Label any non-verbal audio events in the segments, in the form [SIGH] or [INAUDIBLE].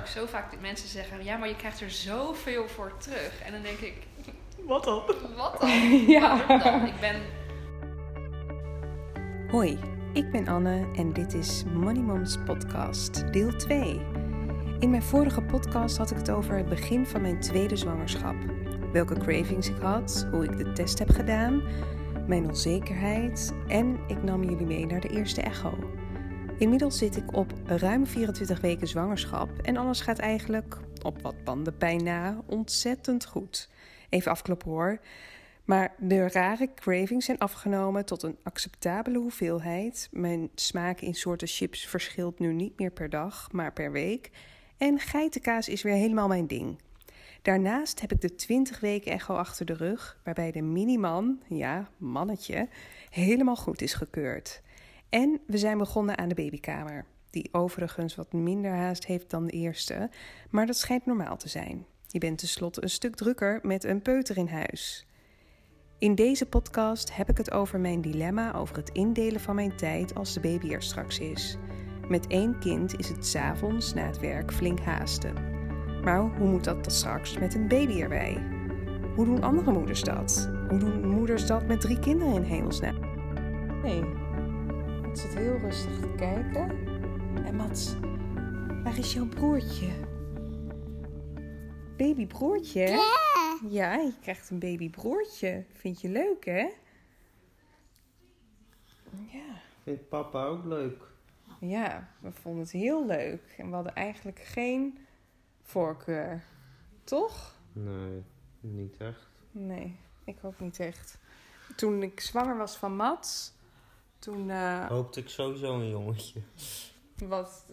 ook zo vaak dat mensen zeggen... ja, maar je krijgt er zoveel voor terug. En dan denk ik, Wat dan? wat [LAUGHS] dan? Ja. Dan? Ik ben Hoi, ik ben Anne en dit is Money Moms Podcast, deel 2. In mijn vorige podcast had ik het over het begin van mijn tweede zwangerschap. Welke cravings ik had, hoe ik de test heb gedaan, mijn onzekerheid en ik nam jullie mee naar de eerste echo. Inmiddels zit ik op ruim 24 weken zwangerschap en alles gaat eigenlijk, op wat bandenpijn na, ontzettend goed. Even afkloppen hoor. Maar de rare cravings zijn afgenomen tot een acceptabele hoeveelheid. Mijn smaak in soorten chips verschilt nu niet meer per dag, maar per week. En geitenkaas is weer helemaal mijn ding. Daarnaast heb ik de 20 weken echo achter de rug, waarbij de miniman, ja, mannetje, helemaal goed is gekeurd. En we zijn begonnen aan de babykamer, die overigens wat minder haast heeft dan de eerste, maar dat schijnt normaal te zijn. Je bent tenslotte een stuk drukker met een peuter in huis. In deze podcast heb ik het over mijn dilemma over het indelen van mijn tijd als de baby er straks is. Met één kind is het 's avonds na het werk flink haasten. Maar hoe moet dat dan straks met een baby erbij? Hoe doen andere moeders dat? Hoe doen moeders dat met drie kinderen in hemelsnaam? Nee, het zit heel rustig te kijken. En Mats, waar is jouw broertje? Babybroertje? Ja, je krijgt een babybroertje. Vind je leuk, hè? Ja. Vindt papa ook leuk? Ja, we vonden het heel leuk. En we hadden eigenlijk geen voorkeur. Toch? Nee, niet echt. Nee, ik ook niet echt. Toen ik zwanger was van Mats, toen eh, Hoopte ik sowieso een jongetje. wat.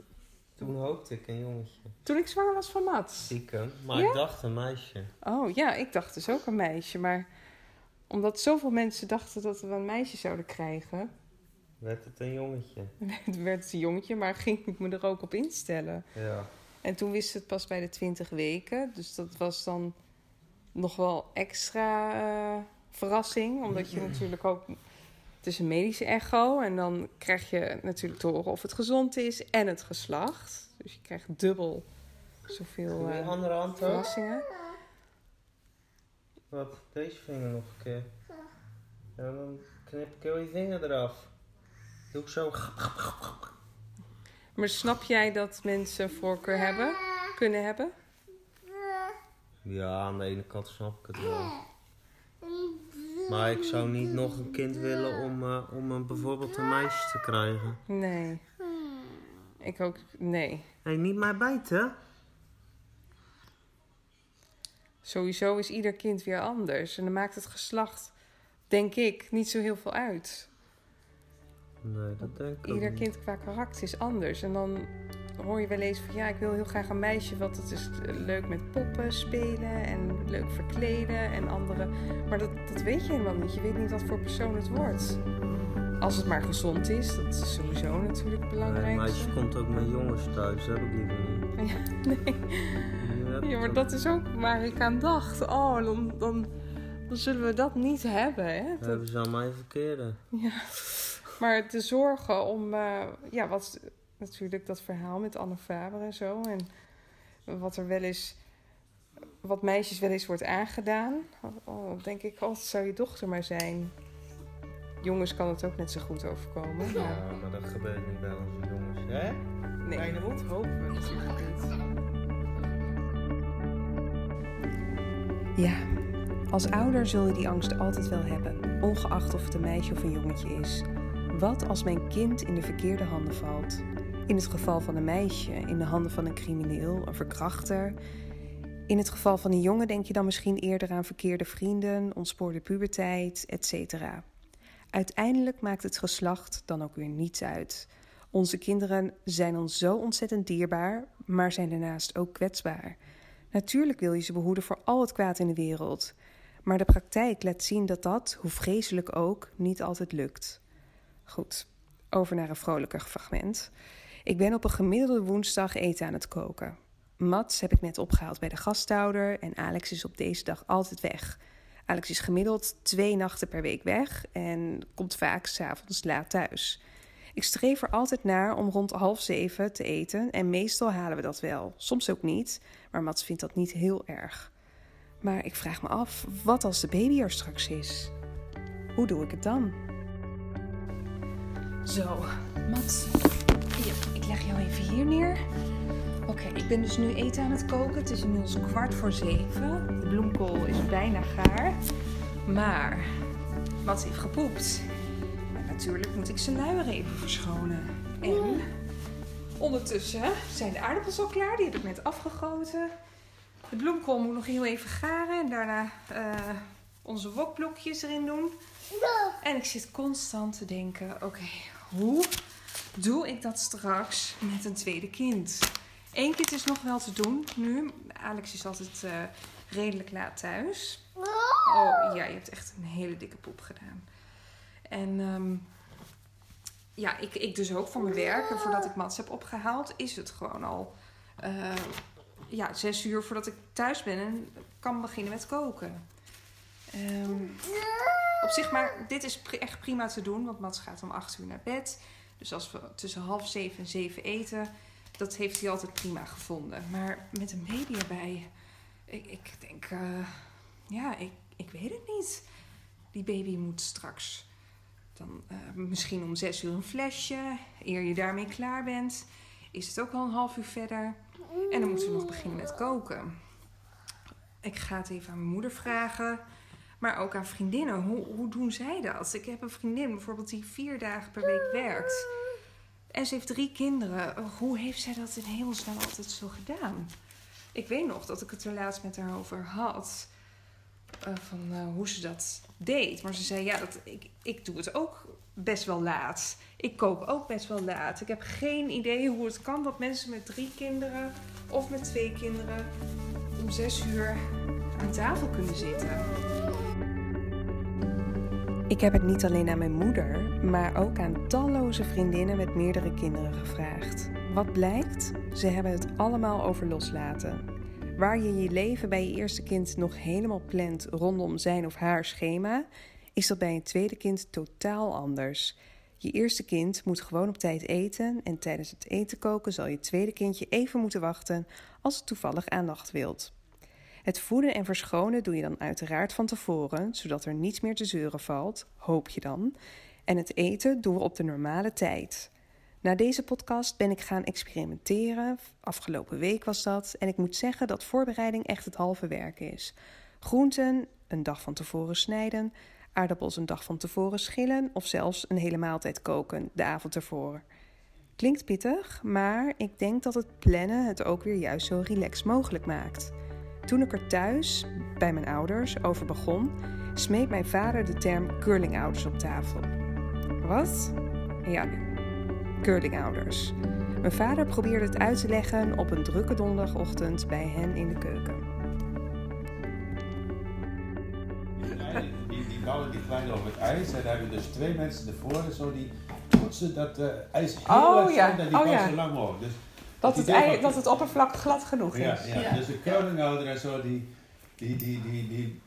Toen hoopte ik een jongetje. Toen ik zwanger was van Mats. Stiekem. Maar Ja? ik dacht een meisje. Oh ja, ik dacht dus ook een meisje. Maar omdat zoveel mensen dachten dat we een meisje zouden krijgen, [LAUGHS] Werd het een jongetje? [LAUGHS] werd het een jongetje, maar ging ik me er ook op instellen. Ja. En toen wist het pas bij de 20 weken. Dus dat was dan nog wel extra eh, verrassing. Omdat je [CLEARS THROAT] natuurlijk ook. Is een medische echo. En dan krijg je natuurlijk te horen of het gezond is en het geslacht. Dus je krijgt dubbel zoveel eh, andere hand ook? verrassingen. Wat? Deze vinger nog een keer. Ja, dan knip ik heel je vinger eraf. Doe ik zo. Maar snap jij dat mensen voorkeur hebben? Kunnen hebben? Ja, aan de ene kant snap ik het wel. Maar ik zou niet nog een kind willen om, eh, om een, bijvoorbeeld een meisje te krijgen. Nee. Ik ook. Nee. Hé, hey, niet mij bijten. Sowieso is ieder kind weer anders. En dan maakt het geslacht, denk ik, niet zo heel veel uit. Nee, dat denk ik ook Ieder niet. kind qua karakter is anders. En dan hoor je wel eens van ja, ik wil heel graag een meisje, want het is leuk met poppen spelen en leuk verkleden en andere. Maar dat, dat weet je helemaal niet. Je weet niet wat voor persoon het wordt. Als het maar gezond is, dat is sowieso natuurlijk belangrijk. een meisje komt ook met jongens thuis, dat heb ik liever niet. [LAUGHS] Ja, nee. Ja, ja, maar dat is ook waar ik aan dacht. Oh, dan, dan, dan zullen we dat niet hebben. Hè? Dat- hebben ze aan mij verkeerde. Ja, maar de zorgen om, eh, ja, wat natuurlijk dat verhaal met Anne Faber en zo. En wat er wel eens, wat meisjes wel eens wordt aangedaan. Oh, dan denk ik, oh, het zou je dochter maar zijn. Jongens kan het ook net zo goed overkomen. Ja, maar dat gebeurt niet bij onze jongens. Hè? nee, Kleine dat hopen we natuurlijk niet. Ja, als ouder zul je die angst altijd wel hebben, ongeacht of het een meisje of een jongetje is. Wat als mijn kind in de verkeerde handen valt? In het geval van een meisje, in de handen van een crimineel, een verkrachter. In het geval van een jongen denk je dan misschien eerder aan verkeerde vrienden, ontspoorde puberteit, etc. Uiteindelijk maakt het geslacht dan ook weer niets uit. Onze kinderen zijn ons zo ontzettend dierbaar, maar zijn daarnaast ook kwetsbaar. Natuurlijk wil je ze behoeden voor al het kwaad in de wereld. Maar de praktijk laat zien dat dat, hoe vreselijk ook, niet altijd lukt. Goed, over naar een vrolijker fragment. Ik ben op een gemiddelde woensdag eten aan het koken. Mats heb ik net opgehaald bij de gasthouder en Alex is op deze dag altijd weg. Alex is gemiddeld twee nachten per week weg en komt vaak s'avonds laat thuis. Ik streef er altijd naar om rond half zeven te eten en meestal halen we dat wel. Soms ook niet, maar Mats vindt dat niet heel erg. Maar ik vraag me af, wat als de baby er straks is? Hoe doe ik het dan? Zo, Mats, hier, ik leg jou even hier neer. Oké, ik ben dus nu eten aan het koken. Het is inmiddels kwart voor zeven. De bloemkool is bijna gaar. Maar Mats heeft gepoept. Maar natuurlijk moet ik zijn luier even verschonen. En ondertussen zijn de aardappels al klaar. Die heb ik net afgegoten. De bloemkool moet nog heel even garen. En daarna eh, onze wokblokjes erin doen. En ik zit constant te denken: oké, hoe doe ik dat straks met een tweede kind? Eén kind is nog wel te doen nu. Alex is altijd eh, redelijk laat thuis. Oh ja, je hebt echt een hele dikke poep gedaan. En ehm, ja, ik, ik dus ook voor mijn werk. En voordat ik Mats heb opgehaald, is het gewoon al eh, ja, zes uur voordat ik thuis ben en kan beginnen met koken. Ehm, op zich, maar dit is echt prima te doen, want Mats gaat om acht uur naar bed. Dus als we tussen half zeven en zeven eten, dat heeft hij altijd prima gevonden. Maar met een baby erbij, ik, ik denk, eh, ja, ik, ik weet het niet. Die baby moet straks dan eh, misschien om zes uur een flesje. Eer je daarmee klaar bent, is het ook al een half uur verder. En dan moeten we nog beginnen met koken. Ik ga het even aan mijn moeder vragen. Maar ook aan vriendinnen. Hoe, hoe doen zij dat? Ik heb een vriendin bijvoorbeeld die vier dagen per week werkt. En ze heeft drie kinderen. Hoe heeft zij dat in hemelsnaam altijd zo gedaan? Ik weet nog dat ik het er laatst met haar over had. eh, van eh, hoe ze dat deed. Maar ze zei, ja, dat, ik, ik doe het ook best wel laat. Ik kook ook best wel laat. Ik heb geen idee hoe het kan dat mensen met drie kinderen of met twee kinderen om zes uur aan tafel kunnen zitten. Ik heb het niet alleen aan mijn moeder, maar ook aan talloze vriendinnen met meerdere kinderen gevraagd. Wat blijkt? Ze hebben het allemaal over loslaten. Waar je je leven bij je eerste kind nog helemaal plant rondom zijn of haar schema, is dat bij een tweede kind totaal anders. Je eerste kind moet gewoon op tijd eten en tijdens het eten koken zal je tweede kindje even moeten wachten als het toevallig aandacht wilt. Het voeden en verschonen doe je dan uiteraard van tevoren, zodat er niets meer te zeuren valt, hoop je dan. En het eten doen we op de normale tijd. Na deze podcast ben ik gaan experimenteren. Afgelopen week was dat. En ik moet zeggen dat voorbereiding echt het halve werk is. Groenten een dag van tevoren snijden, aardappels een dag van tevoren schillen of zelfs een hele maaltijd koken de avond ervoor. Klinkt pittig, maar ik denk dat het plannen het ook weer juist zo relaxed mogelijk maakt. Toen ik er thuis, bij mijn ouders, over begon, smeet mijn vader de term curlingouders op tafel. Wat? Ja, curlingouders. Mijn vader probeerde het uit te leggen op een drukke donderdagochtend bij hen in de keuken. Die, bouwen die klein over het ijs. En daar hebben dus twee mensen ervoor. Zo die poetsen dat eh, ijs heel Oh, ja. en die Oh, ja. zo lang mogelijk. Dus Dat het, ei- dat het oppervlak glad genoeg ja, is. ja. Ja. dus de curlinghouder en zo, die, die, die, die, die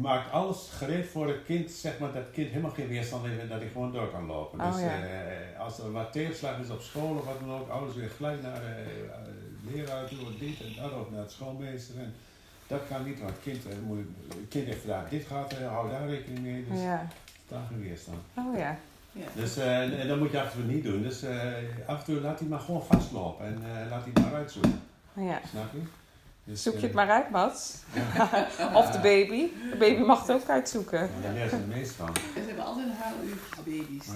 maakt alles gereed voor het kind, zeg maar, dat het kind helemaal geen weerstand heeft en dat hij gewoon door kan lopen. Oh, dus ja. eh, als er wat tegenslag is op school of wat dan ook, ouders weer gelijk naar de uh, leraar toe, en dit en dat, of naar het schoolmeester. En dat kan niet, want het kind, eh, moet, het kind heeft vandaag dit gehad, eh, hou daar rekening mee. Dus Ja. daar geen weerstand. Oh ja. Dus eh, en, en dat moet je af en toe niet doen. Dus eh, af en toe laat hij maar gewoon vastlopen en eh, laat hij maar uitzoeken. ja. Snap je? Dus, Zoek je het eh, maar uit, Mats? ja. [LAUGHS] Of de baby. De baby mag het ook uitzoeken. Ja, Daar leren ze het meest van. Ze hebben altijd een huiluurtjes baby's.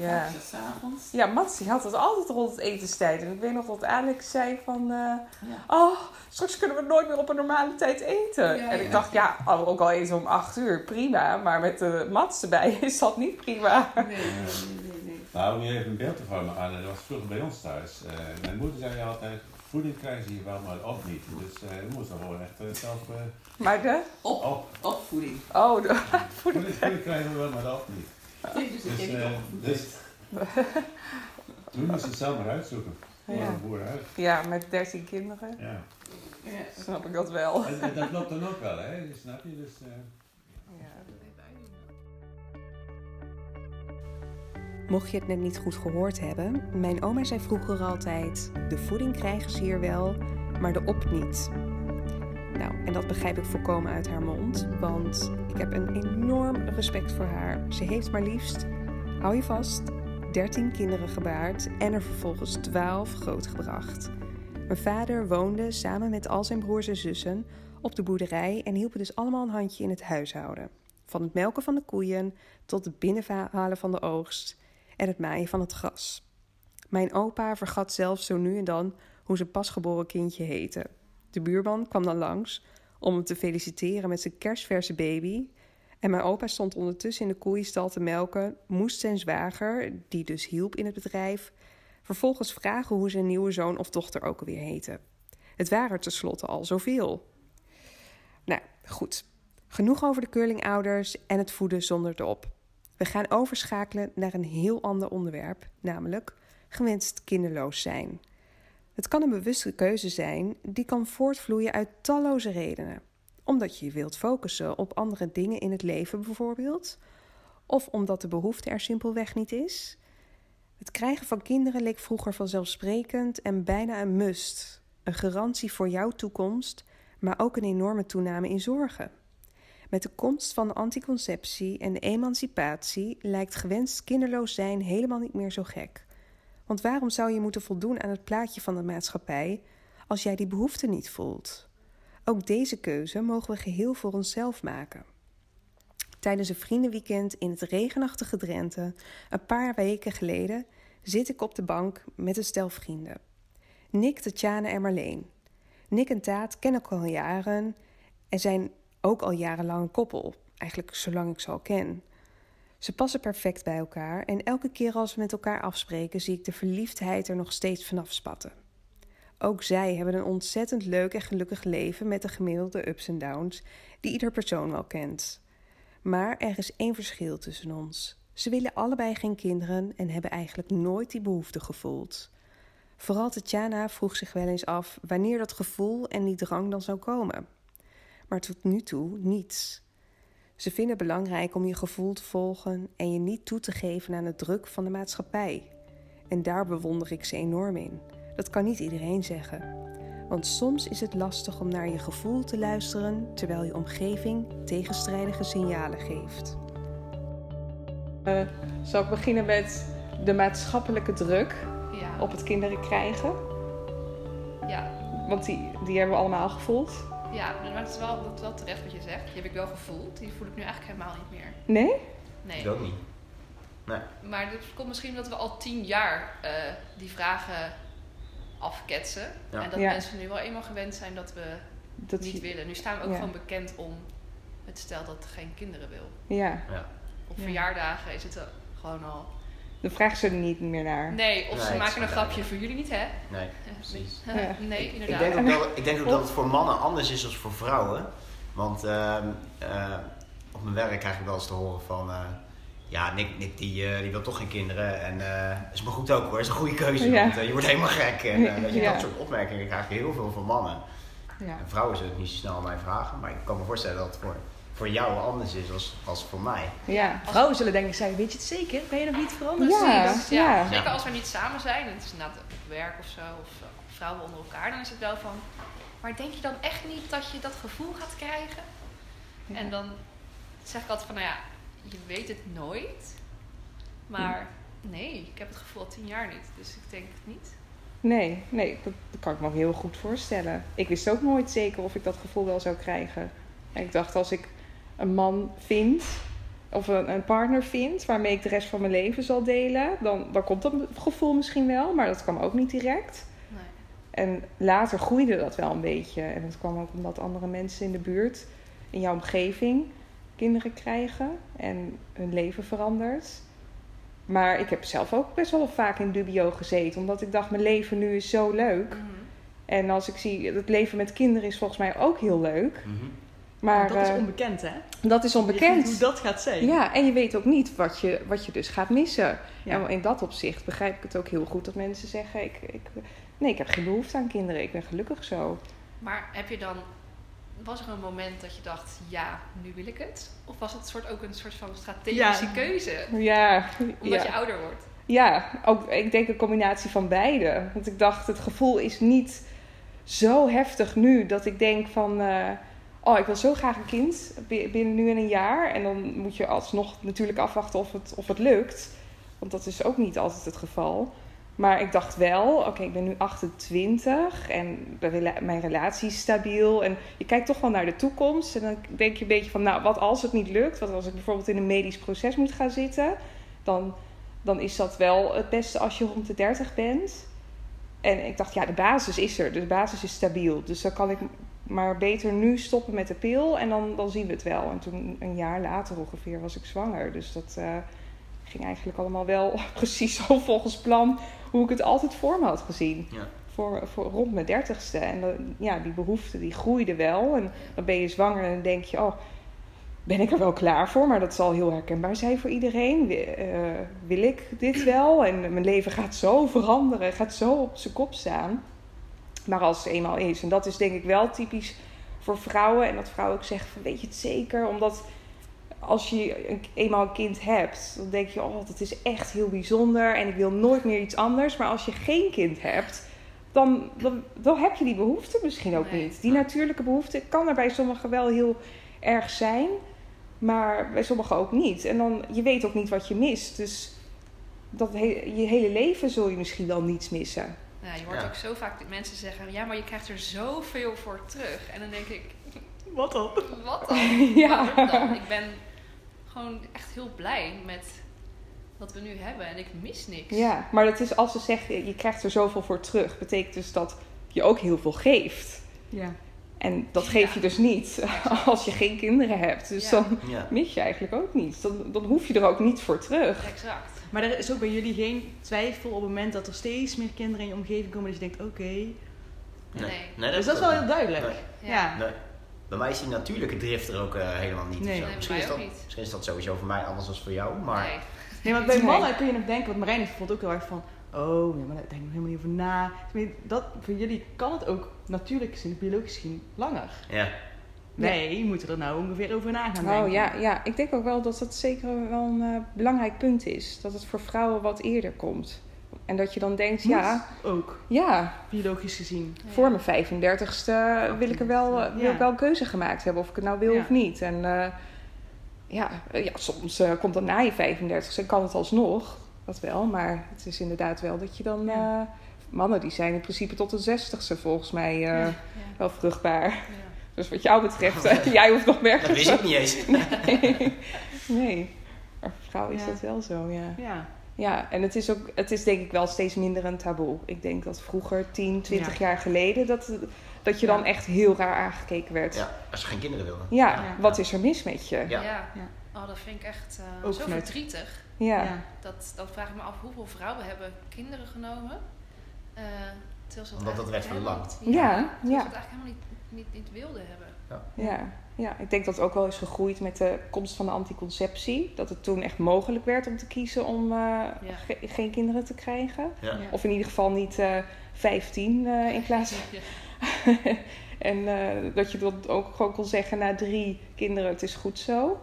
Ja. Ja. S'avonds. Ja, Mats die had het altijd rond het etenstijd. En ik weet nog dat Alex zei van... eh, Ja. oh, straks kunnen we nooit meer op een normale tijd eten. Ja, en ik ja. dacht, ja, oh, ook al eten om acht uur, prima. Maar met de Mats erbij [LAUGHS] is dat niet prima. Nee, nee, nee, nee. Nou, om je even een beeld te vormen aan, dat was vroeger bij ons thuis. Eh, mijn moeder zei altijd, voeding krijgen ze hier wel, maar op niet. Dus eh we moesten gewoon echt eh, zelf eh, Maar de... Op, op. opvoeding. Oh, de... [LAUGHS] Voeding, voeding krijgen we wel, maar op niet. Nee, dus Dus, dus toen moest je het zelf maar uitzoeken. Ja. boer uit. ja, met dertien kinderen. Ja. Ja. Snap ik dat wel. En, en dat loopt dan ook wel, hè? Snap je? Dus, Mocht je het net niet goed gehoord hebben, mijn oma zei vroeger altijd: de voeding krijgen ze hier wel, maar de op niet. Nou, en dat begrijp ik volkomen uit haar mond, want ik heb een enorm respect voor haar. Ze heeft maar liefst, hou je vast, 13 kinderen gebaard en er vervolgens 12 grootgebracht. Mijn vader woonde samen met al zijn broers en zussen op de boerderij en hielpen dus allemaal een handje in het huishouden. Van het melken van de koeien tot het binnenhalen van de oogst en het maaien van het gras. Mijn opa vergat zelfs zo nu en dan hoe zijn pasgeboren kindje heette. De buurman kwam dan langs om hem te feliciteren met zijn kerstverse baby. En mijn opa stond ondertussen in de koeienstal te melken, moest zijn zwager, die dus hielp in het bedrijf, vervolgens vragen hoe zijn nieuwe zoon of dochter ook alweer heette. Het waren tenslotte al zoveel. Nou, goed. Genoeg over de curlingouders en het voeden zonder de op. We gaan overschakelen naar een heel ander onderwerp, namelijk gewenst kinderloos zijn. Het kan een bewuste keuze zijn die kan voortvloeien uit talloze redenen. Omdat je je wilt focussen op andere dingen in het leven bijvoorbeeld, of omdat de behoefte er simpelweg niet is. Het krijgen van kinderen leek vroeger vanzelfsprekend en bijna een must, een garantie voor jouw toekomst, maar ook een enorme toename in zorgen. Met de komst van de anticonceptie en de emancipatie lijkt gewenst kinderloos zijn helemaal niet meer zo gek. Want waarom zou je moeten voldoen aan het plaatje van de maatschappij als jij die behoefte niet voelt? Ook deze keuze mogen we geheel voor onszelf maken. Tijdens een vriendenweekend in het regenachtige Drenthe, een paar weken geleden, zit ik op de bank met een stel vrienden. Nick, Tatjana en Marleen. Nick en Taat kennen ik al jaren en zijn ook al jarenlang een koppel, eigenlijk zolang ik ze al ken. Ze passen perfect bij elkaar en elke keer als we met elkaar afspreken, zie ik de verliefdheid er nog steeds vanaf spatten. Ook zij hebben een ontzettend leuk en gelukkig leven met de gemiddelde ups en downs die ieder persoon wel kent. Maar er is één verschil tussen ons. Ze willen allebei geen kinderen en hebben eigenlijk nooit die behoefte gevoeld. Vooral Tatjana vroeg zich wel eens af wanneer dat gevoel en die drang dan zou komen. Maar tot nu toe niets. Ze vinden het belangrijk om je gevoel te volgen en je niet toe te geven aan de druk van de maatschappij. En daar bewonder ik ze enorm in. Dat kan niet iedereen zeggen. Want soms is het lastig om naar je gevoel te luisteren terwijl je omgeving tegenstrijdige signalen geeft. Uh, zal ik beginnen met de maatschappelijke druk Ja. op het kinderen krijgen? Ja. Want die, die hebben we allemaal gevoeld. Ja, maar het is wel, dat is wel terecht wat je zegt. Die heb ik wel gevoeld. Die voel ik nu eigenlijk helemaal niet meer. Nee? Nee. Ook niet. Maar dat komt misschien omdat we al tien jaar eh, die vragen afketsen. Ja. En dat Ja. mensen nu wel eenmaal gewend zijn dat we Dat niet je- willen. Nu staan we ook Ja. gewoon bekend om het stel dat geen kinderen wil. Ja, Op Ja. verjaardagen is het gewoon al. Dan vragen ze er niet meer naar. Nee, of Nee, ze maken een grapje voor jullie niet, hè? Nee, precies. [LAUGHS] Ja. nee, Ik inderdaad. denk, ook dat, ik denk ook dat het voor mannen anders is dan voor vrouwen. Want ehm, eh, op mijn werk krijg ik wel eens te horen van... eh, ja, Nick, Nick die, eh, die wil toch geen kinderen. En eh is maar goed ook hoor, is een goede keuze. Ja. Want je wordt helemaal gek. En weet je, Ja. dat soort opmerkingen krijg je heel veel van mannen. Ja. En vrouwen zullen het niet zo snel aan mij vragen. Maar ik kan me voorstellen dat het voor, voor jou anders is als, als voor mij. Ja. Vrouwen zullen denken, zij, weet je het zeker? Ben je nog niet veranderd? Ja. Precies, ja. ja. Zeker als we niet samen zijn, en het is inderdaad op werk of zo, of eh, vrouwen onder elkaar, dan is het wel van. Maar denk je dan echt niet dat je dat gevoel gaat krijgen? Ja. En dan zeg ik altijd van, nou ja, je weet het nooit. Maar nee, ik heb het gevoel al tien jaar niet, dus ik denk het niet. Nee, nee dat, dat kan ik me ook heel goed voorstellen. Ik wist ook nooit zeker of ik dat gevoel wel zou krijgen. En ik dacht, als ik een man vind, of een, een partner vind, waarmee ik de rest van mijn leven zal delen, dan, dan komt dat gevoel misschien wel, maar dat kwam ook niet direct. Nee. En later groeide dat wel een beetje. En dat kwam ook omdat andere mensen in de buurt, in jouw omgeving, kinderen krijgen en hun leven verandert. Maar ik heb zelf ook best wel vaak in dubio gezeten, omdat ik dacht, mijn leven nu is zo leuk. Mhm. En als ik zie, het leven met kinderen is volgens mij ook heel leuk. Mhm. Maar dat is eh, onbekend, hè? dat is Je onbekend. hoe dat gaat zijn. Ja, en je weet ook niet wat je, wat je dus gaat missen. Ja. En in dat opzicht begrijp ik het ook heel goed dat mensen zeggen: ik, ik, Nee, ik heb geen behoefte aan kinderen, ik ben gelukkig zo. Maar heb je dan was er een moment dat je dacht, ja, nu wil ik het? Of was het soort ook een soort van strategische Ja. keuze? Ja, Omdat ja. je ouder wordt. Ja, ook, ik denk een combinatie van beide. Want ik dacht, het gevoel is niet zo heftig nu dat ik denk van... eh, oh, ik wil zo graag een kind bi- binnen nu en een jaar. En dan moet je alsnog natuurlijk afwachten of het, of het lukt. Want dat is ook niet altijd het geval. Maar ik dacht wel, oké, ik ben nu 28 en mijn relatie is stabiel. En je kijkt toch wel naar de toekomst. En dan denk je een beetje van, nou, wat als het niet lukt? Wat als ik bijvoorbeeld in een medisch proces moet gaan zitten? Dan dan is dat wel het beste als je rond de 30 bent. En ik dacht, ja, de basis is er. De basis is stabiel. Dus dan kan ik maar beter nu stoppen met de pil en dan, dan zien we het wel. En toen, een jaar later ongeveer, was ik zwanger. Dus dat eh, ging eigenlijk allemaal wel [LAUGHS] precies zo volgens plan hoe ik het altijd voor me had gezien. Ja. Voor, voor rond mijn dertigste. En dan, ja, die behoefte die groeide wel. En dan ben je zwanger en dan denk je, oh, ben ik er wel klaar voor? Maar dat zal heel herkenbaar zijn voor iedereen. Eh, wil ik dit wel? En mijn leven gaat zo veranderen, gaat zo op zijn kop staan. Maar als het eenmaal is, en dat is denk ik wel typisch voor vrouwen. En dat vrouwen ook zeggen van, weet je het zeker? Omdat als je een- eenmaal een kind hebt, dan denk je, oh, dat is echt heel bijzonder. En ik wil nooit meer iets anders. Maar als je geen kind hebt, dan, dan, dan heb je die behoefte misschien ook Nee. niet. Die natuurlijke behoefte kan er bij sommigen wel heel erg zijn. Maar bij sommigen ook niet. En dan, je weet ook niet wat je mist. Dus dat he- je hele leven zul je misschien wel niets missen. Ja, je hoort Ja. ook zo vaak dat mensen zeggen, ja, maar je krijgt er zoveel voor terug. En dan denk ik, [LAUGHS] Wat dan? wat dan? [LAUGHS] Ja. Dan? Ik ben gewoon echt heel blij met wat we nu hebben en ik mis niks. Ja, maar dat is als ze zeggen, je krijgt er zoveel voor terug. Betekent dus dat je ook heel veel geeft. Ja. En dat geef je Ja. dus niet [LAUGHS] als je geen kinderen hebt. Dus Ja. dan Ja. mis je eigenlijk ook niets. Dan, dan hoef je er ook niet voor terug. Exact. Maar er is ook bij jullie geen twijfel op het moment dat er steeds meer kinderen in je omgeving komen. Dat je denkt, oké. Nee. Nee, Dus dat is wel heel duidelijk. Nee. Ja. Nee. Bij mij is die natuurlijke drift er ook eh, helemaal niet. Nee. misschien, is ook dat, niet. misschien is dat sowieso voor mij anders dan voor jou. Maar Nee. Nee, want bij mannen kun je nog denken, want Marijn heeft bijvoorbeeld ook heel erg van, oh, nee, maar daar denk ik nog helemaal niet over na. Dat, voor jullie kan het ook natuurlijk gezien, biologisch gezien, langer. ja, Wij moeten er nou ongeveer over na gaan denken. Oh ja, ja, ik denk ook wel dat dat zeker wel een eh, belangrijk punt is. Dat het voor vrouwen wat eerder komt. En dat je dan denkt, ja, Ook, ja, biologisch gezien. Ja. voor mijn 35ste wil ik er wel, eh, wil ik wel een keuze gemaakt hebben of ik het nou wil Ja. of niet. En eh, ja, ja, soms eh, komt dat na je 35ste en kan het alsnog, dat wel. Maar het is inderdaad wel dat je dan... Ja. eh, mannen die zijn in principe tot de 60ste volgens mij eh, Ja. wel vruchtbaar. Ja. Dus wat jou betreft, eh, jij hoeft nog dat nergens... wist ik niet eens. Nee. nee. Maar voor vrouwen is Ja. dat wel zo, ja. Ja. Ja, en het is ook, het is denk ik wel steeds minder een taboe. Ik denk dat vroeger, 10, 20 Ja. jaar geleden, dat, dat je Ja. dan echt heel raar aangekeken werd. Ja, als je geen kinderen wilde. ja, Ja. wat is er mis met je? Ja. Ja. Ja. Oh, dat vind ik echt eh, zo verdrietig. Ja. Ja. Dat, dan vraag ik me af hoeveel vrouwen hebben kinderen genomen. eh terwijl ze Omdat dat werd verlangd. helemaal- Ja, terwijl ja. ze het eigenlijk helemaal niet, niet, niet wilden hebben. Ja. ja, ik denk dat het ook wel is gegroeid met de komst van de anticonceptie. Dat het toen echt mogelijk werd om te kiezen om eh, ge- geen kinderen te krijgen. Ja. Ja. Of in ieder geval niet eh 15 eh, in [LAUGHS] plaats Ja. [LAUGHS] en eh, dat je dat ook gewoon kon zeggen na drie kinderen, het is goed zo.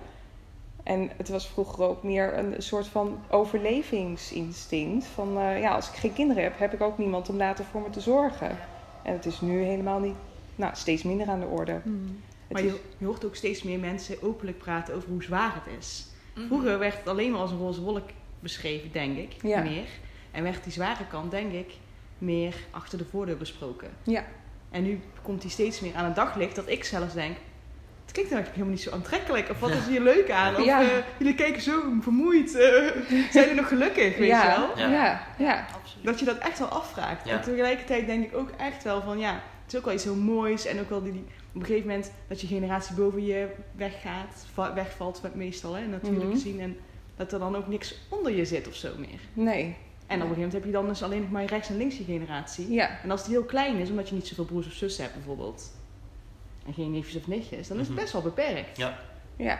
En het was vroeger ook meer een soort van overlevingsinstinct. Van eh, ja, als ik geen kinderen heb, heb ik ook niemand om later voor me te zorgen. En het is nu helemaal niet, nou, steeds minder aan de orde. Hmm. Het Maar je, je hoort ook steeds meer mensen openlijk praten over hoe zwaar het is. Mhm. Vroeger werd het alleen maar als een roze wolk beschreven, denk ik, Ja. meer. En werd die zware kant, denk ik, meer achter de voordeur besproken. Ja. En nu komt die steeds meer aan het daglicht dat ik zelfs denk... Klinkt eigenlijk helemaal niet zo aantrekkelijk. Of wat is hier leuk aan? Of Ja. eh, jullie kijken zo vermoeid. eh, zijn jullie nog gelukkig, weet ja, je wel? Ja, ja, ja. absoluut. Dat je dat echt wel afvraagt. Ja. En tegelijkertijd denk ik ook echt wel van... Ja, het is ook wel iets heel moois. En ook wel die, die- op een gegeven moment dat je generatie boven je weggaat. va- Wegvalt meestal, hè, natuurlijk Mhm. gezien. En dat er dan ook niks onder je zit of zo meer. Nee. En op een gegeven moment heb je dan dus alleen nog maar je rechts en links je generatie. Ja. En als die heel klein is, omdat je niet zoveel broers of zussen hebt bijvoorbeeld. En geen neefjes of nichtjes, dan is het Mhm. best wel beperkt. Ja. Ja.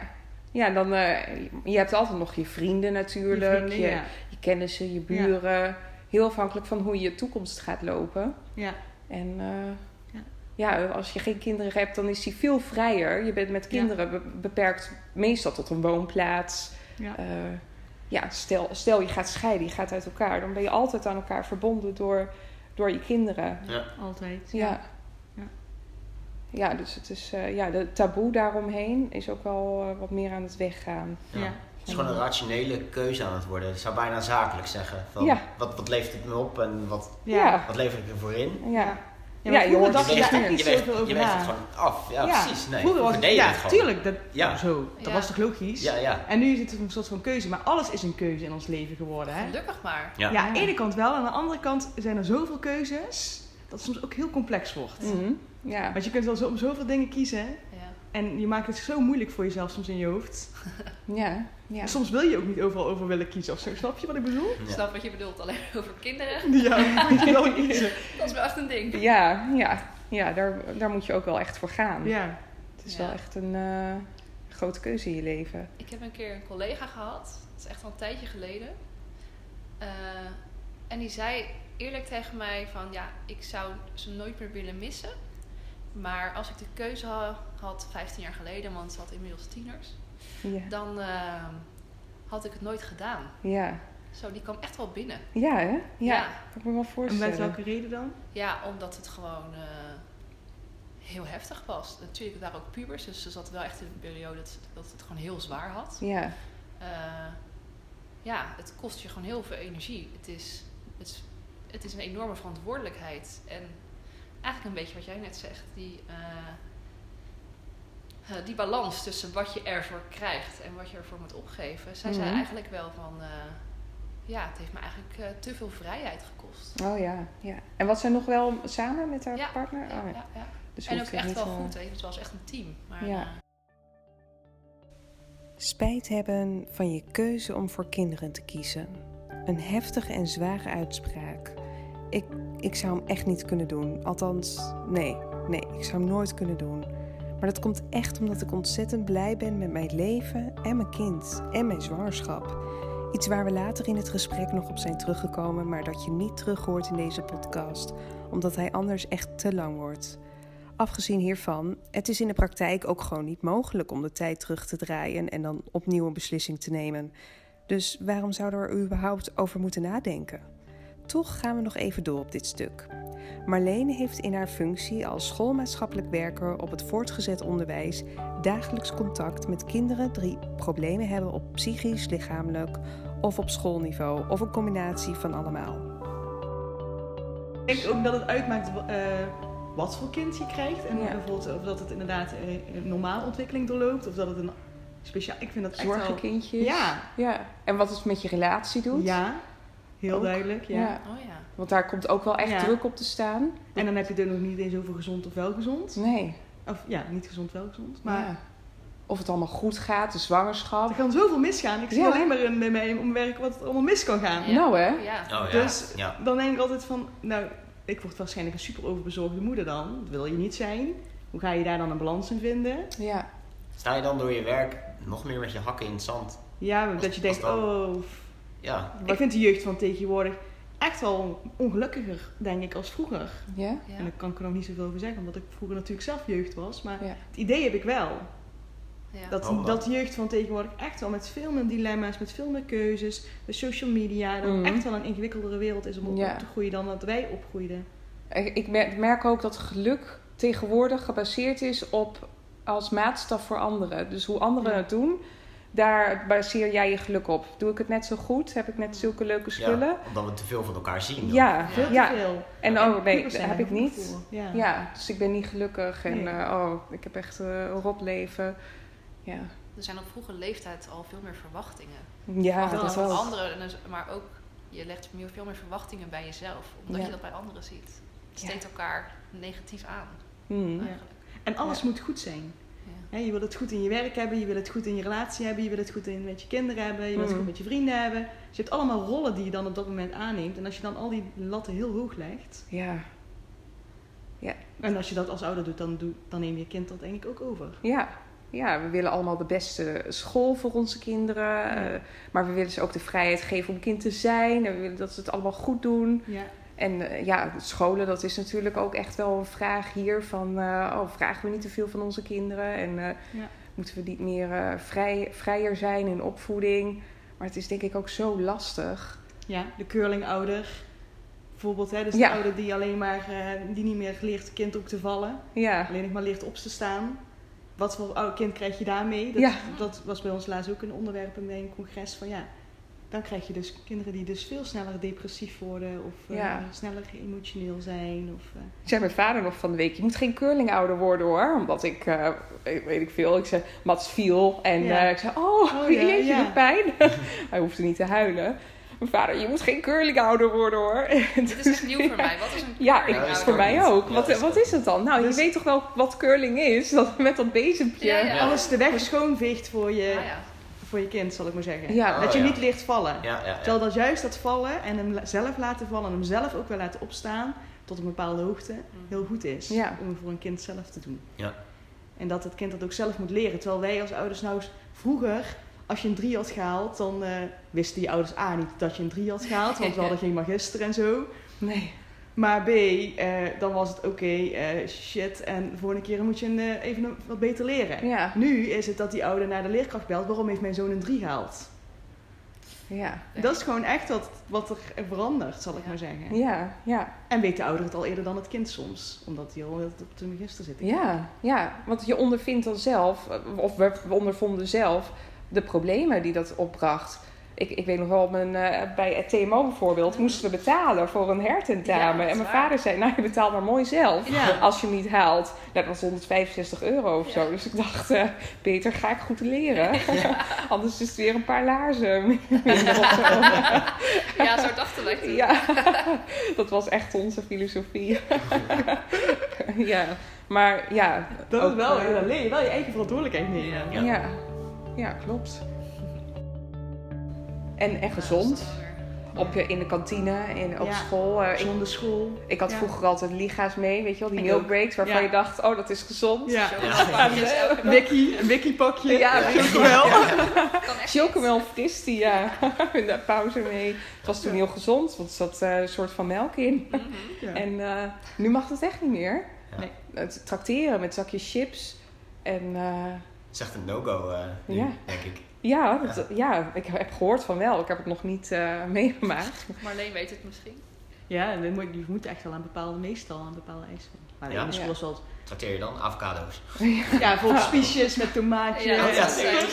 Ja, dan, eh, je hebt altijd nog je vrienden natuurlijk, je, vrienden, ja. je kennissen, je buren. Heel afhankelijk van hoe je toekomst gaat lopen. Ja. En eh, ja, als je geen kinderen hebt, dan is hij veel vrijer. Je bent met kinderen be- beperkt meestal tot een woonplaats. Ja. Eh, ja, stel, stel je gaat scheiden, je gaat uit elkaar, dan ben je altijd aan elkaar verbonden door, door je kinderen. Ja. Altijd. Ja. Ja. Dus het is, eh, ja, de taboe daaromheen is ook wel eh, wat meer aan het weggaan. Ja. Ja. Het is gewoon een rationele keuze aan het worden. Ik zou bijna zakelijk zeggen. Van, Ja. wat, wat levert het me op en wat, Ja. wat lever ik ervoor in? Ja, Ja, Ja, je hoort dacht je je je zoveel je over het gewoon af. Ja, precies. Nee, vroeger was het, deed je ja, het gewoon. tuurlijk, dat, Ja. zo, dat Ja. was toch logisch? Ja, ja. En nu is het een soort van keuze, maar alles is een keuze in ons leven geworden. Hè? Gelukkig maar. Ja. Ja, aan de ene kant wel, aan de andere kant zijn er zoveel keuzes dat het soms ook heel complex wordt. Mhm. Ja. Want je kunt wel zo, om zoveel dingen kiezen Ja. en je maakt het zo moeilijk voor jezelf soms in je hoofd. [LAUGHS] ja. ja. Soms wil je ook niet overal over willen kiezen of zo, snap je wat ik bedoel? Ik snap wat je bedoelt, alleen [LAUGHS] over kinderen. Ja, moet je wel [LAUGHS] kiezen. Dat is wel echt een ding. Ja, ja, ja daar, daar moet je ook wel echt voor gaan. Ja, Het is Ja. wel echt een eh, grote keuze in je leven. Ik heb een keer een collega gehad, dat is echt al een tijdje geleden. Eh, en die zei eerlijk tegen mij van ja, ik zou ze nooit meer willen missen. Maar als ik de keuze ha- had, 15 jaar geleden, want ze had inmiddels tieners, Ja, dan eh, had ik het nooit gedaan. ja. Zo, die kwam echt wel binnen. ja hè? Ja, Ja. kan ik me wel en voorstellen. met welke reden dan? Ja, omdat het gewoon eh, heel heftig was. Natuurlijk waren ook pubers, dus ze zat wel echt in een periode dat, dat het gewoon heel zwaar had. Ja, Eh, ja, het kost je gewoon heel veel energie. Het is, het, is, het is een enorme verantwoordelijkheid. En eigenlijk een beetje wat jij net zegt, die, eh, eh, die balans tussen wat je ervoor krijgt en wat je ervoor moet opgeven. Zij zei Mhm. eigenlijk wel van, eh, ja, het heeft me eigenlijk eh, te veel vrijheid gekost. oh ja, ja. En was zij nog wel samen met haar Ja, partner? Ja, Oh, ja. ja, ja. Dus En ook het echt niet, wel goed. Het was echt een team. Maar, Ja. Spijt hebben van je keuze om voor kinderen te kiezen. Een heftige en zware uitspraak. Ik, ik zou hem echt niet kunnen doen. Althans, nee, nee, ik zou hem nooit kunnen doen. Maar dat komt echt omdat ik ontzettend blij ben met mijn leven en mijn kind en mijn zwangerschap. Iets waar we later in het gesprek nog op zijn teruggekomen, maar dat je niet terug hoort in deze podcast, omdat hij anders echt te lang wordt. Afgezien hiervan, het is in de praktijk ook gewoon niet mogelijk om de tijd terug te draaien en dan opnieuw een beslissing te nemen. Dus waarom zouden we er überhaupt over moeten nadenken? Toch gaan we nog even door op dit stuk. Marlene heeft in haar functie als schoolmaatschappelijk werker op het voortgezet onderwijs dagelijks contact met kinderen die problemen hebben op psychisch, lichamelijk of op schoolniveau of een combinatie van allemaal. Ik denk ook dat het uitmaakt eh, wat voor kind je krijgt. En Ja. bijvoorbeeld of dat het inderdaad een normale ontwikkeling doorloopt. Of dat het een speciaal... Ik vind dat echt wel... Zorgenkindjes. Ja. ja. En wat het met je relatie doet. Ja, heel Ook. duidelijk. Ja. Ja. oh ja. Want daar komt ook wel echt Ja. druk op te staan. En dan heb je ook nog niet eens over gezond of wel gezond. Nee. Of ja, niet gezond, wel gezond. Maar Ja. Of het allemaal goed gaat, de zwangerschap. er kan zoveel misgaan. Ik zie Ja. alleen maar in, bij mij om werk wat er allemaal mis kan gaan. Ja. Nou hè? Ja. Oh ja. Dus ja. dan denk ik altijd van, nou, ik word waarschijnlijk een super overbezorgde moeder dan. Dat wil je niet zijn. Hoe ga je daar dan een balans in vinden? Ja. Sta je dan door je werk nog meer met je hakken in het zand? Ja, Als- dat je denkt, oh, Ja. ik vind de jeugd van tegenwoordig echt wel ongelukkiger, denk ik, als vroeger. Ja? Ja. En daar kan ik er nog niet zoveel over zeggen, omdat ik vroeger natuurlijk zelf jeugd was. Maar Ja. het idee heb ik wel. Ja. Dat, Oh, dat jeugd van tegenwoordig echt wel met veel meer dilemma's, met veel meer keuzes, met social media, dat Mhm. echt wel een ingewikkeldere wereld is om op, Ja. op te groeien dan dat wij opgroeiden. Ik ik mer- merk ook dat geluk tegenwoordig gebaseerd is op als maatstaf voor anderen. Dus hoe anderen Ja. het doen, daar baseer jij je geluk op. Doe ik het net zo goed? Heb ik net zulke leuke spullen? ja. Omdat we te veel van elkaar zien. dan. Ja, Veel ja. te veel. En Ja. oh nee, dat heb ik niet. Ja. Ja, dus ik ben niet gelukkig en Nee. eh, oh, ik heb echt eh, een rot leven. Ja, Er zijn op vroege leeftijd al veel meer verwachtingen. ja dat van wel. anderen, en dus- maar ook je legt meer- veel meer verwachtingen bij jezelf. Omdat Ja. je dat bij anderen ziet. Het Ja. steekt elkaar negatief aan. Eigenlijk. En alles Ja. moet goed zijn. Ja. Hè, je wil het goed in je werk hebben, je wil het goed in je relatie hebben, je wil het goed in, met je kinderen hebben, je wil het Mhm. goed met je vrienden hebben. Dus je hebt allemaal rollen die je dan op dat moment aanneemt. En als je dan al die latten heel hoog legt, Ja. en als je dat als ouder doet, dan, doe, dan neem je kind dat denk ik ook over. Ja. ja, we willen allemaal de beste school voor onze kinderen. Ja. eh, maar we willen ze ook de vrijheid geven om kind te zijn. En we willen dat ze het allemaal goed doen. Ja. En eh, ja, scholen, dat is natuurlijk ook echt wel een vraag hier van... eh, oh, vragen we niet te veel van onze kinderen? En eh, Ja. moeten we niet meer vrij, vrijer zijn in opvoeding? Maar het is denk ik ook zo lastig. Ja, de curlingouder. Bijvoorbeeld, hè, dus Ja. de ouder die alleen maar, die niet meer leert kind op te vallen. Ja, Alleen nog maar leert op te staan. Wat voor kind krijg je daarmee? Dat, Ja. dat was bij ons laatst ook een onderwerp bij een congres van ja. Dan krijg je dus kinderen die dus veel sneller depressief worden of eh, Ja. sneller emotioneel zijn. Of, eh, ik zei mijn vader nog van de week... je moet geen curlingouder worden hoor. Omdat ik, eh, ik- weet ik veel, ik zei Mats viel. En Ja. eh, ik zei, oh, Oh, ja, [LAUGHS] jeetje, ja. de pijn. [LAUGHS] Hij hoefde niet te huilen. Mijn vader, je moet geen curlingouder worden hoor. [LAUGHS] Dit is echt nieuw voor mij. Wat is een Ja, ik, is voor mij ook. Wat, is wat is het dan? Nou, Dus- je weet toch wel wat curling is? Dat, met dat bezempje. Ja, ja. Alles de weg schoonveegt voor je, Ah, ja. Voor je kind, zal ik maar zeggen. Ja. dat Oh, je ja. niet leert vallen. Ja, ja, ja. Terwijl dat juist dat vallen en hem zelf laten vallen en hem zelf ook wel laten opstaan tot een bepaalde hoogte heel goed is Ja. om voor een kind zelf te doen. Ja. En dat het kind dat ook zelf moet leren. Terwijl wij als ouders nou eens vroeger, als je een 3 had gehaald, dan eh, wisten je ouders A niet dat je een 3 had gehaald, want we [LAUGHS] hadden geen magister en zo. Nee. Maar B, eh, dan was het oké, eh, shit, en de volgende keer moet je een, eh, even wat beter leren. Ja. Nu is het dat die ouder naar de leerkracht belt, waarom heeft mijn zoon een 3 gehaald? Ja. Dat is gewoon echt wat, wat er verandert, zal ik Ja. maar zeggen. Ja, ja, En weet de ouder het al eerder dan het kind soms, omdat hij al op de magister zit. ja, ja. Want je ondervindt dan zelf, of we ondervonden zelf, de problemen die dat opbracht. Ik, ik weet nog wel, mijn, eh, bij het TMO bijvoorbeeld, moesten we betalen voor een Ja, hertentamen. en mijn waar. vader zei, nou je betaalt maar mooi zelf. Ja. Als je hem niet haalt. Dat was 165 euro of Ja. zo. Dus ik dacht, eh, beter ga ik goed leren. [LAUGHS] Anders is het weer een paar laarzen [LAUGHS] minder of zo. [LAUGHS] Ja, zo dachten wij toen. Ja, dat was echt onze filosofie. ja, maar ja. Dat ook, is wel, eh, dan leer je wel je eigen verantwoordelijkheid. Ja. ja. ja, klopt. En, en Ja, gezond. Op, je- in de kantine, in, op Ja. school. Eh, ik, Zonder school. ik had Ja. vroeger altijd liga's mee, weet je wel, die Ik milk breaks, waarvan Ja. je dacht, oh, dat is gezond. Ja. Wiki. Ja, Ja, wiki. wel. Kan echt Chocomel fris, die ja, [LAUGHS] in de pauze mee. Het was toen heel gezond, want er zat eh, een soort van melk in. Mhm. Ja. En eh, nu mag dat echt niet meer. Ja. Nee. Het trakteren met zakjes chips. En eh, Het is echt een no-go, eh, nu, Ja. denk ik. Ja, dat- ja. ik heb gehoord van wel. Ik heb het nog niet eh, meegemaakt. [LAUGHS] Marleen weet het misschien. Ja, en dan moet- je moet echt wel aan bepaalde, meestal aan bepaalde eisen. Maar de Ja. school Ja. is wel... Trakteer je dan? Avocado's. [LAUGHS] Ja, bijvoorbeeld spiesjes met tomaatje. Ja, ja.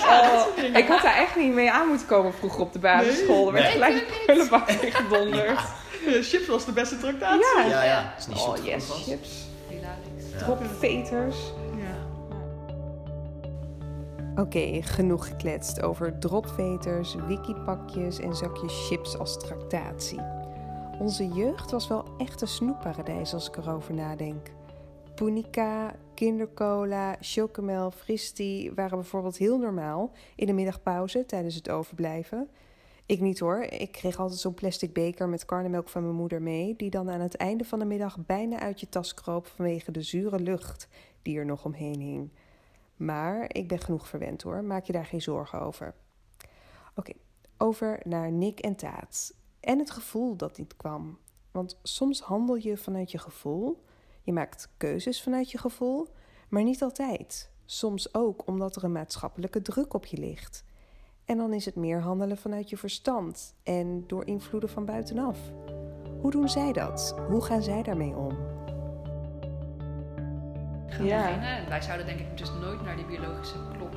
Oh, ik had daar echt niet mee aan moeten komen vroeger op de basisschool. Er werd Nee. gelijk prullenbak in gedonderd. Eh, chips was de beste tractatie. Ja. Ja, ja. Is niet Oh yes, chips. Hilarisch. Ja. Dropveters. Oké, genoeg gekletst over dropveters, wikipakjes en zakjes chips als tractatie. Onze jeugd was wel echt een snoepparadijs als ik erover nadenk. Punica, kindercola, chocomel, fristie waren bijvoorbeeld heel normaal in de middagpauze tijdens het overblijven. Ik niet hoor, ik kreeg altijd zo'n plastic beker met karnemelk van mijn moeder mee, die dan aan het einde van de middag bijna uit je tas kroop vanwege de zure lucht die er nog omheen hing. Maar ik ben genoeg verwend hoor, maak je daar geen zorgen over. Oké, over naar Nick en Taat. En het gevoel dat niet kwam. Want soms handel je vanuit je gevoel, je maakt keuzes vanuit je gevoel, maar niet altijd. Soms ook omdat er een maatschappelijke druk op je ligt. En dan is het meer handelen vanuit je verstand en door invloeden van buitenaf. Hoe doen zij dat? Hoe gaan zij daarmee om? Gaan Ja. beginnen. En wij zouden denk ik dus nooit naar die biologische klok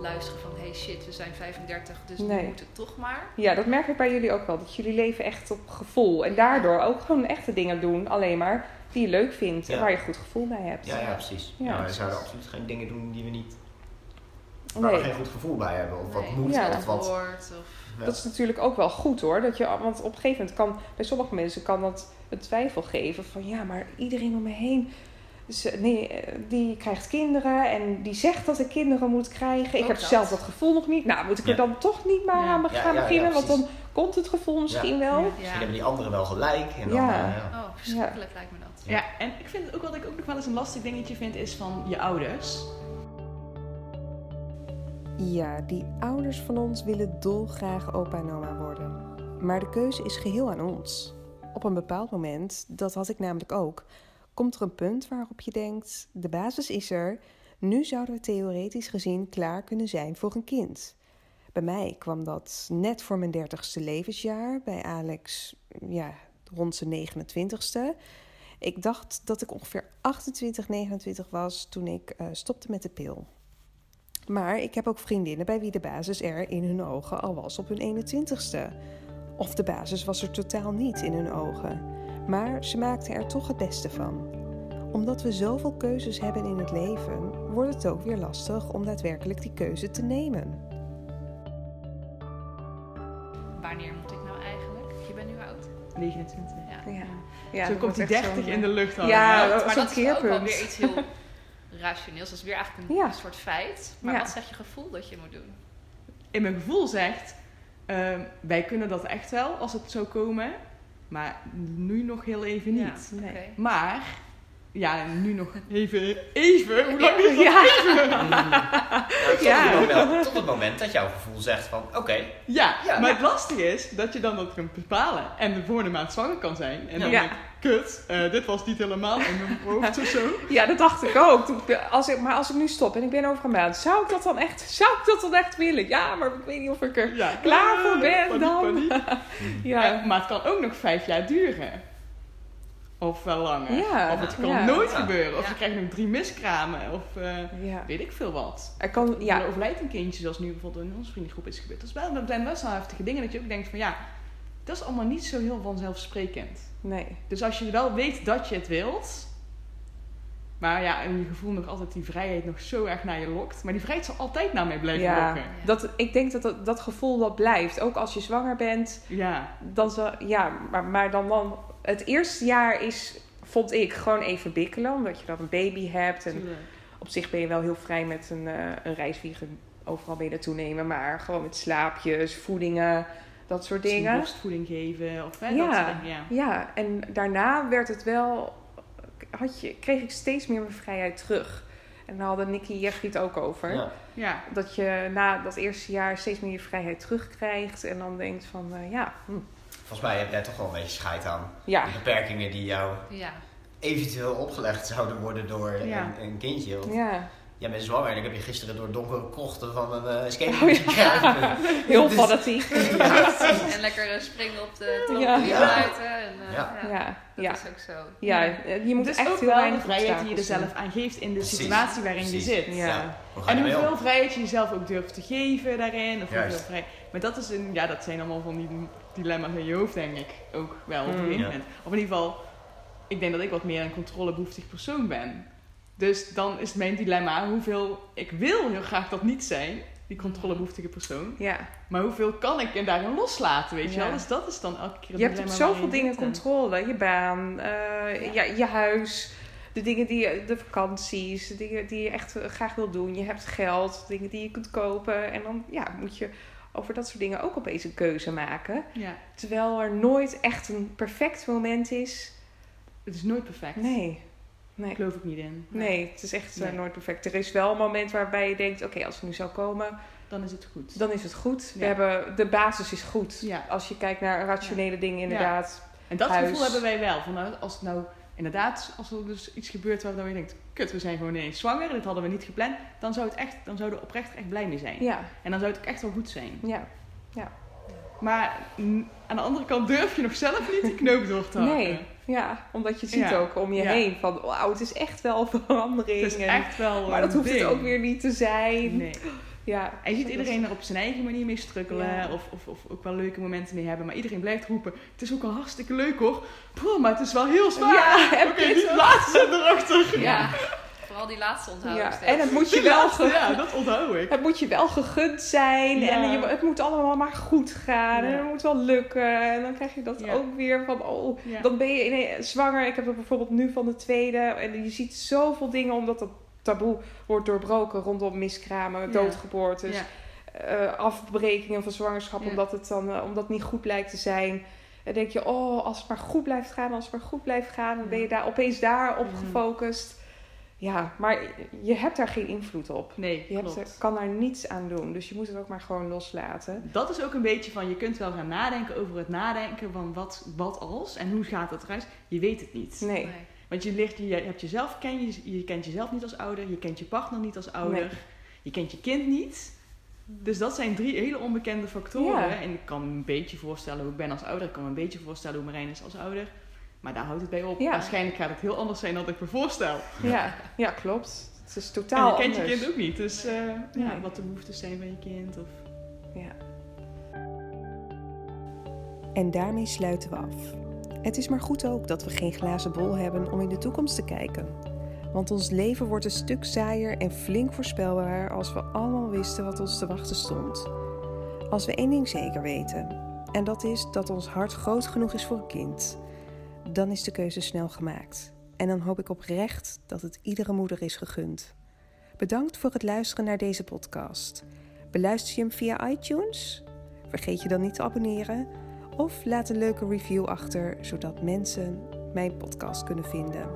luisteren van hey shit, we zijn 35, dus Nee. nu moet het toch maar. Ja, dat merk ik bij jullie ook wel. Dat jullie leven echt op gevoel. En daardoor ook gewoon echte dingen doen. Alleen maar die je leuk vindt. En Ja. waar je goed gevoel bij hebt. Ja, ja, precies. Ja, Ja, we precies. zouden absoluut geen dingen doen die we niet... Waar we Nee, geen goed gevoel bij hebben. Of wat Nee. moet, Ja. of wat... Woord of Ja. dat is natuurlijk ook wel goed hoor. Dat je, want op een gegeven moment kan... Bij sommige mensen kan dat een twijfel geven. Van ja, maar iedereen om me heen... nee, eh, die krijgt kinderen en die zegt dat ik kinderen moet krijgen. Ik Ook heb dat. zelf dat gevoel nog niet. Nou, moet ik er dan toch niet maar Ja. aan Ja, gaan ja, ja, beginnen? want dan komt het gevoel misschien Ja. wel. Ja. Misschien hebben die anderen wel gelijk. En dan, Ja. eh, ja. Oh, verschrikkelijk lijkt me dat. Ja, en ik vind het ook wat ik ook nog wel eens een lastig dingetje vind, is van je ouders. Ja, die ouders van ons willen dolgraag opa en oma worden. Maar de keuze is geheel aan ons. Op een bepaald moment, dat had ik namelijk ook, komt er een punt waarop je denkt: de basis is er, nu zouden we theoretisch gezien klaar kunnen zijn voor een kind. Bij mij kwam dat net voor mijn dertigste levensjaar, bij Alex ja, rond zijn 29ste. Ik dacht dat ik ongeveer 28, 29 was toen ik uh, stopte met de pil. Maar ik heb ook vriendinnen bij wie de basis er in hun ogen al was op hun 21ste. Of de basis was er totaal niet in hun ogen. Maar ze maakten er toch het beste van. Omdat we zoveel keuzes hebben in het leven, wordt het ook weer lastig om daadwerkelijk die keuze te nemen. Wanneer moet ik nou eigenlijk? Je bent nu oud. 29. Ja. Ja. Ja, Zo komt die wordt echt 30 zo'n, in de lucht hangen. Ja, Ja. dat maar is een dat is ook wel weer iets heel rationeels. Dat is weer eigenlijk een Ja. soort feit. Maar Ja. wat zegt je gevoel dat je moet doen? In mijn gevoel zegt, ehm, wij kunnen dat echt wel als het zou komen. Maar nu nog heel even niet. Ja. Maar, ja, nu nog even, even, hoe lang Ja. is dat? Ja, [LAUGHS] Nou, tot, Ja. het moment, tot het moment dat jouw gevoel zegt van, oké, Ja, Ja. maar het lastige is dat je dan dat kunt bepalen. En de volgende maand zwanger kan zijn. En dan Ja. denk ik, kut, eh, dit was niet helemaal in mijn [LAUGHS] hoofd of zo. ja, dat dacht ik ook. Als ik, maar als ik nu stop en ik ben over een maand, zou ik dat dan echt, zou ik dat dan echt willen? Ja, maar ik weet niet of ik er Ja, klaar voor eh, ben paniek, dan. paniek. [LAUGHS] Ja, Eh, maar het kan ook nog vijf jaar duren. Of wel langer. Ja, of het kan ja. nooit Ja. gebeuren. Of Ja. je krijgt nog drie miskramen. Of eh, ja. weet ik veel wat. Er kan, Ja. Er overlijdt een kindje, zoals nu bijvoorbeeld in onze vriendengroep is gebeurd. Dat, is wel, dat zijn best wel heftige dingen dat je ook denkt van ja, dat is allemaal niet zo heel vanzelfsprekend. nee. Dus als je wel weet dat je het wilt, maar ja, en je gevoel nog altijd die vrijheid nog zo erg naar je lokt. Maar die vrijheid zal altijd naar mij blijven Ja, lokken. dat, ik denk dat, dat dat gevoel dat blijft. Ook als je zwanger bent, Ja, dan zal, ja, maar, maar dan, dan het eerste jaar is, vond ik, gewoon even bikkelen. Omdat je dan een baby hebt. En tuurlijk. op zich ben je wel heel vrij met een, eh een reisvliegen. Overal je naartoe nemen. Maar gewoon met slaapjes, voedingen, dat soort dingen. borstvoeding geven of hè, Ja. dat soort dingen. Ja. Ja, en daarna werd het wel, had je, kreeg ik steeds meer mijn vrijheid terug. En daar hadden Nicky en Jeffrey het ook over. ja. Ja. Dat je na dat eerste jaar steeds meer je vrijheid terugkrijgt. En dan denkt van, eh, ja, hm, volgens mij heb jij toch wel een beetje scheid aan. ja, De beperkingen die jou Ja. eventueel opgelegd zouden worden door Ja. een, een kindje. Want ja. Jij bent zwanger heb je gisteren door donkere krochten van een uh, Oh, skateboard krijgen. [LAUGHS] Heel Dus- fanatiek. [LAUGHS] En lekker eh, springen op de trampoline Ja. Ja. buiten. En, eh, Ja. ja. Ja, Dat ja. is ook zo. Ja, Ja. je moet het is echt ook heel wel de weinig vrijheid die je er zelf aan geeft in de Precies. situatie waarin je zit. Ja. Ja. Hoe En hoeveel vrijheid je jezelf ook durft te geven daarin. Of Juist. hoeveel vrij... Maar dat, is een, ja, dat zijn allemaal van die dilemma's in je hoofd, denk ik. Ook wel op een gegeven Ja. moment. Of in ieder geval, ik denk dat ik wat meer een controlebehoeftig persoon ben. Dus dan is mijn dilemma hoeveel... Ik wil heel graag dat niet zijn, die controlebehoeftige persoon. Ja. Maar hoeveel kan ik en daarin loslaten, weet je Ja. wel? Dus dat is dan elke keer Je hebt op zoveel je dingen controle. Je baan, eh, ja. je huis, de dingen die je, de vakanties, de dingen die je echt graag wil doen. Je hebt geld, dingen die je kunt kopen. En dan ja, moet je over dat soort dingen ook opeens een keuze maken. Ja, Terwijl er nooit echt een perfect moment is. het is nooit perfect. Nee. Nee. Geloof ik niet in. Nee, het is echt eh, Nee. nooit perfect. Er is wel een moment waarbij je denkt: oké, als het nu zou komen, Dan is het goed. dan is het goed. We Ja. hebben, de basis is goed. Ja. Als je kijkt naar rationele dingen, inderdaad. En dat Huis. gevoel hebben wij wel. Van nou, als het nou inderdaad, als er dus iets gebeurt waardoor je denkt, kut, we zijn gewoon ineens zwanger, dit hadden we niet gepland, dan zou het echt, dan zouden we oprecht echt blij mee zijn. Ja, En dan zou het ook echt wel goed zijn. ja. Maar mm, aan de andere kant durf je nog zelf niet die knoop door te hakken. Nee, ja, omdat je het ziet Ja. ook om je Ja. heen van wauw, het is echt wel verandering. Het is en- echt wel maar dat hoeft het ook weer niet te zijn. Nee. Ja, En je ziet iedereen er op zijn eigen manier mee strukkelen. Ja. Of, of, of ook wel leuke momenten mee hebben. Maar iedereen blijft roepen. Het is ook wel hartstikke leuk hoor. Bro, maar het is wel heel zwaar. Ja, heb Oké, je die erachter. Ja. Vooral die laatste onthouden. Ja, en het moet je wel [LAUGHS] ja, dat onthoud ik. Het moet je wel gegund zijn Ja. en je, het moet allemaal maar goed gaan en het moet wel lukken. En dan krijg je dat ook weer van, oh, dan ben je zwanger. Ik heb het bijvoorbeeld nu van de tweede. En je ziet zoveel dingen omdat dat taboe wordt doorbroken rondom miskramen, doodgeboortes, eh, afbrekingen van zwangerschap, omdat het dan eh, omdat het niet goed blijkt te zijn. En denk je, oh, als het maar goed blijft gaan, als het maar goed blijft gaan, dan ben je daar opeens daar op Mhm. gefocust. Ja, maar je hebt daar geen invloed op. Nee, Je hebt, klopt. er- kan daar niets aan doen. Dus je moet het ook maar gewoon loslaten. Dat is ook een beetje van, je kunt wel gaan nadenken over het nadenken van wat, wat als en hoe gaat het eruit. Je weet het niet. Nee. Nee. Want je, ligt, je, hebt jezelf, ken je, je kent jezelf niet als ouder, je kent je partner niet als ouder, Nee. je kent je kind niet. Dus dat zijn drie hele onbekende factoren. Ja. En ik kan me een beetje voorstellen hoe ik ben als ouder. Ik kan me een beetje voorstellen hoe Marijn is als ouder. Maar daar houdt het bij op. Ja. Waarschijnlijk gaat het heel anders zijn dan ik me voorstel. Ja, ja klopt. Het is En totaal je kent je anders. kind ook niet. Dus eh, ja, Nee. wat de behoeftes zijn van je kind. Of... Ja. En daarmee sluiten we af. Het is maar goed ook dat we geen glazen bol hebben om in de toekomst te kijken. Want ons leven wordt een stuk saaier en flink voorspelbaar als we allemaal wisten wat ons te wachten stond. Als we één ding zeker weten, en dat is dat ons hart groot genoeg is voor een kind, dan is de keuze snel gemaakt. En dan hoop ik oprecht dat het iedere moeder is gegund. Bedankt voor het luisteren naar deze podcast. Beluister je hem via iTunes? Vergeet je dan niet te abonneren of laat een leuke review achter zodat mensen mijn podcast kunnen vinden.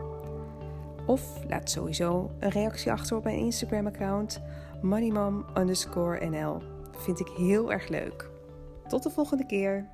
Of laat sowieso een reactie achter op mijn Instagram-account moneymom_nl. Vind ik heel erg leuk. Tot de volgende keer.